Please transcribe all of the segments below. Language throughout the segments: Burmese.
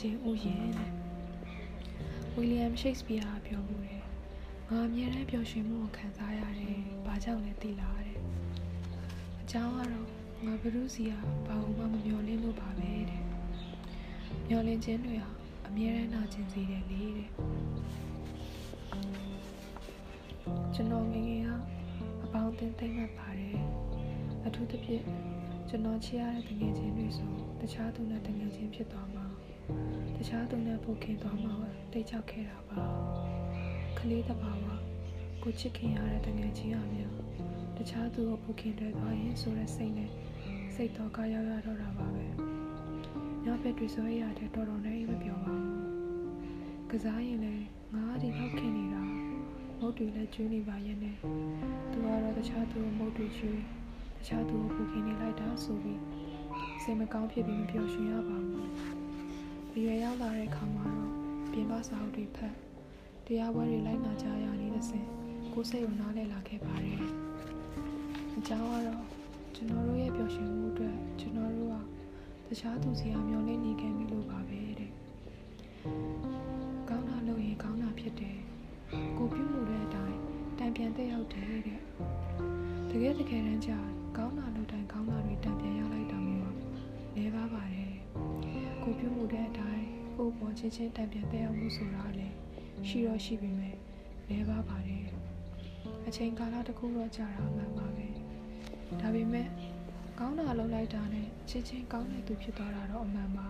ခြင်းဥယျာဉ်တဲ့ဝီလီယမ်ရှိတ်စပီယာပြောမှုတယ်ငါအမြဲတမ်းပျော်ရွှင်မှုကိုခံစားရတယ်ဘာကြောင့်လဲသိလားတဲ့အကြောင်းကတော့ငါဘရုစီကဘာမှမမျှော်လင့်လို့ပါပဲတဲ့မျှော်လင့်ခြင်းတွေဟာအမြဲတမ်းနာကျင်စေတယ်လေတဲ့ကျွန်တော်ငယ်ငယ်ကအပေါင်းအသင်းသိမ့်မှတ်ပါတယ်အထူးသဖြင့်ကျွန်တော်ချစ်ရတဲ့တငယ်ချင်းတွေဆိုတခြားသူနဲ့တငယ်ချင်းဖြစ်သွားမှာ တခြားသူနဲ့ပိုခင်သွားမှာတိတ်ချောက်ခဲ့တာပါကလေးတဘာဝကိုချစ်ခင်ရတဲ့တငယ်ချင်းအမျိုးတခြားသူကိုပိုခင်တွေသွားရင်ဆိုတဲ့စိတ်နဲ့စိတ်တော့ကရောက်ရတော့တာပါပဲညဘက်တွေဆိုရတဲ့တော်တော်နဲ့မပြောပါဘူးကစားရင်လည်းငါးဒီလောက်ခင်နေတာမုတ်တွေလည်းကျွေးနေပါရဲ့နဲ့သူကတော့တခြားသူကိုမုတ်တွေကျွေးတခြားသူကိုပူခင်နေလိုက်တာဆိုပြီးစိတ်မကောင်းဖြစ်ပြီးမပျော်ရွှင်ရပါဘူး။ ရွယ်ရောက်လာတဲ့အခါမှာတော့ပြင်ပစာအုပ်တွေဖတ်တရားပွဲတွေလိုက်နာကြရနေတဲ့စဉ်ကိုယ်စိတ်ကိုနားလည်လာခဲ့ပါတယ်။အကြောင်းကတော့ကျွန်တော်တို့ရဲ့ပျော်ရွှင်မှုအတွက်ကျွန်တော်တို့ကတခြားသူစီအားမျှော်လင့်နေခဲ့ပြီလို့ပါပဲတဲ့။ကောင်းတာလုပ်ရင်ကောင်းတာဖြစ်တယ်။ကိုပြုမှုတဲ့အတိုင်းတံပြန်တက်ရောက်တယ်တဲ့။တကယ်တကယ်တမ်းကျကောင်းတာလုပ်တိုင်းကောင်းတာတွေတံပြန်ရလိုက်တာမျိုးလဲပါပါတယ် ကိုပြုမှုတဲ့အတိုင်းကိုပေါ်ချင်းချင်းတံပြန်တဲ့အောင်မှုဆိုတာလည်းရှိတော့ရှိပေမဲ့လဲပါပါတယ်အချိန်ကာလတစ်ခုတော့ကြာတာမှန်ပါပဲဒါပေမဲ့ကောင်းတာလုပ်လိုက်တာနဲ့ချင်းချင်းကောင်းတဲ့သူဖြစ်သွားတာတော့အမှန်ပါ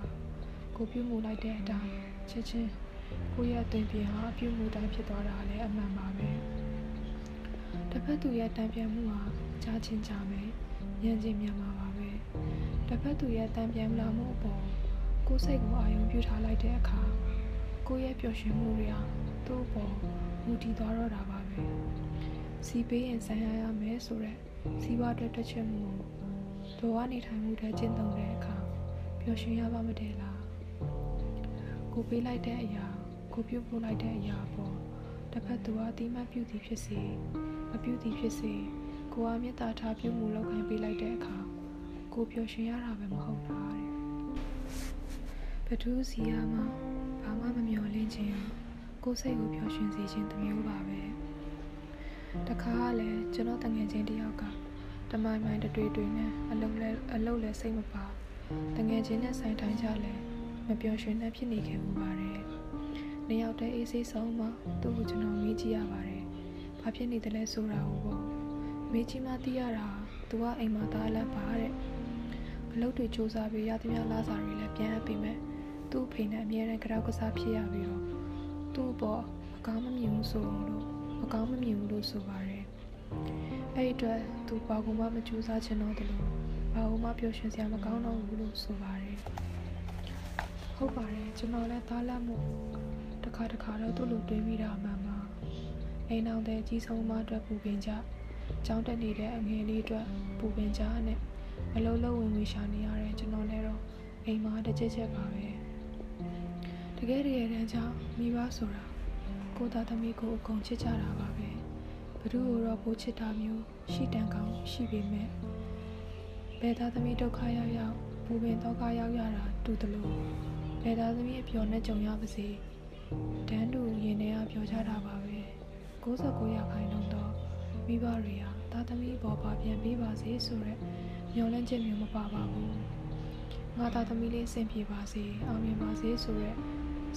ကိုပြုမှုလိုက်တဲ့အတိုင်းချင်းချင်းကိုရဲ့အသွင်ပြင်ဟာပြုမှုတိုင်းဖြစ်သွားတာလည်းအမှန်ပါပဲတစ်ဖက်သူရဲ့တံပြန်မှုဟာကြားချင်းကြမယ်ညံ့ချင်းမြန်မှာပါပဲတစ်ဖက်သူရဲ့တံပြန်လာမှုအပေါ် ကိုယ်စိတ်ကိုအာရုံပြုထားလိုက်တဲ့အခါကိုယ့်ရဲ့ပျော်ရွှင်မှုတွေဟာသူ့အပေါ်မူတည်သွားတော့တာပါပဲစီပေးရင်ဆံရရမယ်ဆိုတော့စီးပွားအတွက်တစ်ချက်မှုဒေါ်ကနေထိုင်မှုတဲ့ကျင့်သုံးတဲ့အခါပျော်ရွှင်ရပါမတည်းလားကိုပေးလိုက်တဲ့အရာကိုပြုတ်ပို့လိုက်တဲ့အရာပေါ့တစ်ဖက်သူကအတိမတ်ပြုသည်ဖြစ်စေမပြုသည်ဖြစ်စေကိုအားမေတ္တာထားပြုမှုလုပ်ခိုင်းပေးလိုက်တဲ့အခါကိုပျော်ရွှင်ရတာပဲမဟုတ်လားတဲ့ ဘသူစီယာမှာဘာမှမမျှော်လင့်ခြင်းကိုစိတ်ကိုပျော်ရွှင်စေခြင်းတစ်မျိုးပါပဲတခါကလည်းကျွန်တော်တငယ်ချင်းတယောက်ကတမိုင်မိုင်တွေ့တွေ့နဲ့အလုံးလဲအလုံးလဲစိတ်မပါတငယ်ချင်းနဲ့ဆိုင်ထိုင်ကြလဲမပျော်ရွှင်တဲ့ဖြစ်နေခဲ့မှုပါတယ်။နှစ်ယောက်တည်းအေးဆေးဆုံးမှသူ့ကိုကျွန်တော်မေးကြည့်ရပါတယ်။ဘာဖြစ်နေတယ်လဲဆိုတာကိုပေါ့။မေးကြည့်မှသိရတာသူကအိမ်မှာသားလက်ပါတဲ့အလုပ်တွေစူးစမ်းပြီးရသမျှလာစာတွေလည်းပြန်အပ်ပြီးမဲ့ သူ့အဖေနဲ့အမြဲတမ်းကြောက်ကစားဖြစ်ရပြီးတော့သူ့ဘောအကောင်းမမြင်ဘူးဆိုလို့မကောင်းမမြင်ဘူးလို့ဆိုပါတယ်အဲ့အတွက်သူဘာကူမှမကြိုးစားချင်တော့တယ်လို့ဘာကူမှပျော်ရွှင်စရာမကောင်းတော့ဘူးလို့ဆိုပါတယ်ဟုတ်ပါတယ်ကျွန်တော်လည်းသားလက်မှုတစ်ခါတစ်ခါတော့သူ့လိုတွေးမိတာမှန်ပါအိမ်အောင်တဲ့ကြီးဆုံးမအတွက်ပူပင်ကြကျောင်းတက်နေတဲ့အငယ်လေးအတွက်ပူပင်ကြနဲ့အလုံးလုံးဝင်ဝင်ရှာနေရတဲ့ကျွန်တော်လည်းတော့အိမ်မှာတစ်ချက်ချက်ပါပဲ တကယ်တကယ်တမ်းကျမိဘဆိုတာကိုသားသမီးကိုအကုန်ချစ်ကြတာပါပဲဘ누구တော့ပိုးချစ်တာမျိုးရှိတန်ကောင်းရှိပေမဲ့ဘယ်သားသမီးဒုက္ခရောက်ရောက်ပူပင်တော့ကရောက်ရတာတူတယ်လို့ဘယ်သားသမီးအပျော်နဲ့ကြုံရပါစေတန်းတူရင်ထဲကပြောကြတာပါပဲ69ရာခိုင်နှုန်းတော့မိဘတွေဟာသားသမီးပေါ်ပါပြန်ပေးပါစေဆိုတော့မျောလင့်ချက်မျိုးမပါပါဘူး ငါသားသမီးလေးအဆင်ပြေပါစေအောင်မြင်ပါစေဆိုတော့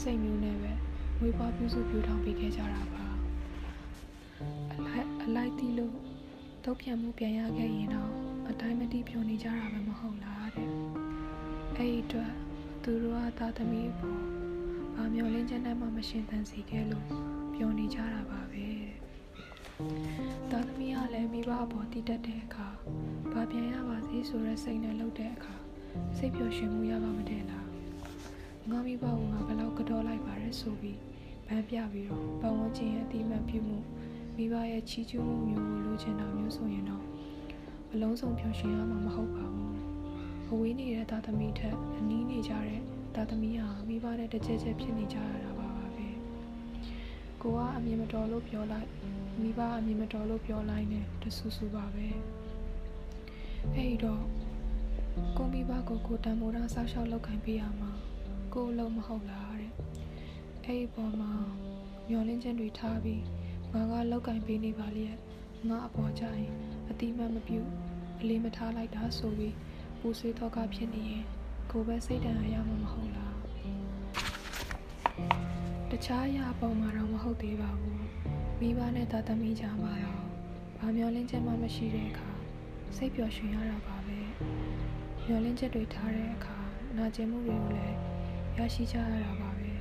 စိတ်မျိုးနဲ့ပဲဝေးပွားပြုစုပြုထောင်ပေးခဲ့ကြတာပါအလိုက်အလိုက်တီးလို့တုတ်ပြန်မှုပြန်ရခဲ့ရင်တော့အတိုင်းမတိပြောနေကြတာပဲမဟုတ်လားတဲ့အဲ့ဒီအတွက်သူတို့ကသားသမီးပေါ်ဘာမျောလင်းချက်နဲ့မှမရှင်သန်စေခဲ့လို့ပြောနေကြတာပါပဲတဲ့သားသမီးကလည်းမိဘအပေါ်တည်တတ်တဲ့အခါဘာပြန်ရပါစေဆိုတဲ့စိတ်နဲ့လှုပ်တဲ့အခါ စိတ်ပျော်ရွှင်မှုရပါမတဲ့လားငါမိဘကငါဘယ်လောက်ကတော့လိုက်ပါရဲဆိုပြီးဗန်းပြပြီးတော့ပတ်ဝန်းကျင်ရဲ့အတိမတ်ပြုမှုမိဘရဲ့ချီးကျူးမှုမျိုးကိုလိုချင်တာမျိုးဆိုရင်တော့အလုံးစုံပျော်ရွှင်ရမှာမဟုတ်ပါဘူးအဝေးနေတဲ့သားသမီးထက်အနီးနေကြတဲ့သားသမီးဟာမိဘနဲ့တစ်ချက်ချက်ဖြစ်နေကြရတာပါပါပဲကိုကအမြင်မတော်လို့ပြောလိုက်မိဘအမြင်မတော်လို့ပြောလိုက်နဲ့တဆူဆူပါပဲအဲ့တော့ကိုမိဘ ကိုကိုတန်မိုးတာဆောက်ရှောက်လောက်ခံပေးရမှာကိုယ်အလုံးမဟုတ်လားတဲ့အဲ့ဒီပေါ်မှာမျောလင်းချက်တွေထားပြီးငါကလောက်ကင်ပေးနေပါလျက်ငါအပေါ်ကြရင်အတိမတ်မပြုတ်အလေးမထားလိုက်တာဆိုပြီးပူဆွေးတော့ကဖြစ်နေရင်ကိုယ်ပဲစိတ်တန်ရမှာမဟုတ်လားတခြားအရာပေါ်မှာတော့မဟုတ်သေးပါဘူးမိဘနဲ့သားသမီးကြားမှာတော့ဘာမျောလင်းချက်မှမရှိတဲ့အခါစိတ်ပျော်ရွှင်ရတာပါပဲ မျောလင်းချက်တွေထားတဲ့အခါနာကျင်မှုတွေကိုလည်းရရှိကြရတာပါပဲ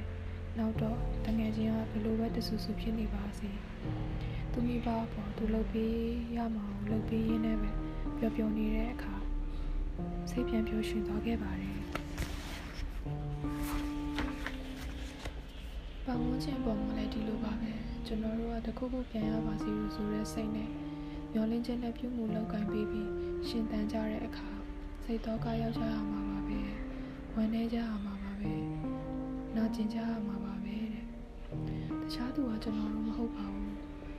နောက်တော့တငယ်ချင်းကဘယ်လိုပဲတဆူဆူဖြစ်နေပါစေသူမိဘပေါ်သူလုပ်ပြီးရမှာလုပ်ပြီးရင်းနဲ့ပဲပျော်ပျော်နေတဲ့အခါစိတ်ပြန်ပျော်ရွှင်သွားခဲ့ပါတယ်ဘာမှချင်းပေါ်မှာလည်းဒီလိုပါပဲကျွန်တော်တို့ကတခုခုပြန်ရပါစီလို့ဆိုတဲ့စိတ်နဲ့မျောလင်းခြင်းနဲ့ပြုမှုလောက်ကင်ပေးပြီးရှင်တန်ကြတဲ့အခါ စိတ်တော့ကရောက်ကြရမှာပါပဲဝန်နေကြရမှာပါပဲနာကျင်ကြရမှာပါပဲတဲ့တခြားသူကကျွန်တော်တို့မဟုတ်ပါဘူး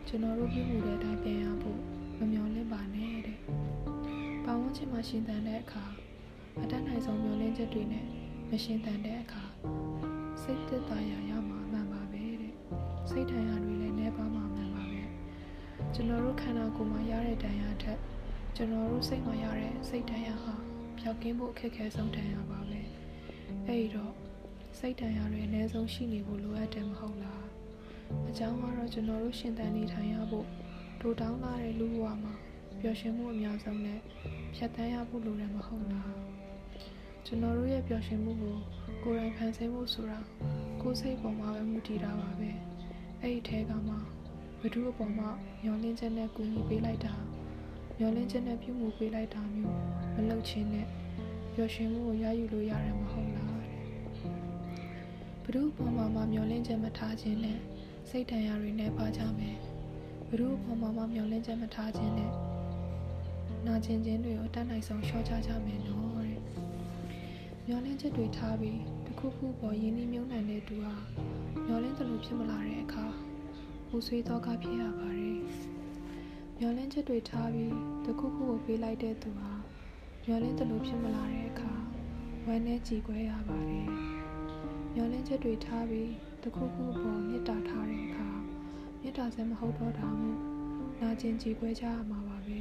ကျွန်တော်တို့ပြုမှုတဲ့အတိုင်းပြန်ရဖို့မမျောလင့်ပါနဲ့တဲ့ဘာဝန်းကျင်မှာရှင်တန်တဲ့အခါအတတ်နိုင်ဆုံးမျောလင့်ချက်တွေနဲ့မရှင်တန်တဲ့အခါစိတ်သက်သာရာရမှာမှန်ပါပဲတဲ့စိတ်ထန်ရာတွေလည်းနှဲပါမှာမှန်ပါပဲကျွန်တော်တို့ခန္ဓာကိုယ်မှာရတဲ့တန်ရာထက်ကျွန်တော်တို့စိတ်မှာရတဲ့စိတ်တန်ရာဟာ ပျောက်ကင်းဖို့အခက်အခဲဆုံးတန်ရာပါပဲအဲ့ဒီတော့စိတ်တန်ရာတွေအနည်းဆုံးရှိနေဖို့လိုအပ်တယ်မဟုတ်လားအကြောင်းကတော့ကျွန်တော်တို့ရှင်တန်နေထိုင်ရဖို့ဒိုတောင်းလာတဲ့လူဘဝမှာပျော်ရွှင်မှုအများဆုံးနဲ့ဖြတ်သန်းရဖို့လိုတယ်မဟုတ်လားကျွန်တော်တို့ရဲ့ပျော်ရွှင်မှုကိုကိုယ်တိုင်ဖန်ဆင်းဖို့ဆိုတာကိုယ်စိတ်ပေါ်မှာပဲမူတည်တာပါပဲအဲ့ဒီထဲကမှဘဒုအပေါ်မှာမျောလင်းချက်နဲ့ကူညီပေးလိုက်တာ မျောလင်းချက်နဲ့ပြုမှုပေးလိုက်တာမျိုးမလုပ်ချင်းနဲ့ပျော်ရွှင်မှုကိုရယူလို့ရတယ်မဟုတ်လားတဲ့ဘဒုအပေါ်မှာမှမျောလင်းချက်မထားခြင်းနဲ့စိတ်တန်ရာတွေနဲ့ပါကြမယ်ဘဒုအပေါ်မှာမှမျောလင်းချက်မထားခြင်းနဲ့နာကျင်ခြင်းတွေကိုတတ်နိုင်ဆုံးလျှော့ချကြမယ်နော်တဲ့မျောလင်းချက်တွေထားပြီးတစ်ခုခုပေါ်ရင်းနှီးမြုံနှံတဲ့သူဟာမျောလင်းသလိုဖြစ်မလာတဲ့အခါပူဆွေးတော့ကဖြစ်ရပါတယ် မျောလင်းချက်တွေထားပြီးတစ်ခုခုကိုပေးလိုက်တဲ့သူဟာမျောလင်းသလိုဖြစ်မလာတဲ့အခါဝမ်းနဲ့ကြည်ခွဲရပါတယ်မျောလင်းချက်တွေထားပြီးတစ်ခုခုပေါ်မေတ္တာထားတဲ့အခါမေတ္တာစဲမဟုတ်တော့တာမို့နာကျင်ကြည်ခွဲကြရမှာပါပဲ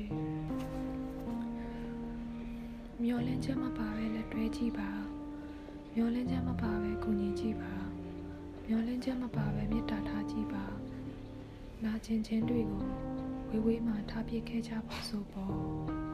မျောလင်းချက်မပါပဲလက်တွဲကြည့်ပါမျောလင်းချက်မပါပဲကုညီကြည့်ပါမျောလင်းချက်မပါပဲမေတ္တာထားကြည့်ပါနာကျင်ခြင်းတွေကို ဝေဝေးမှထားပြခဲ့ကြပါစို့ပေါ့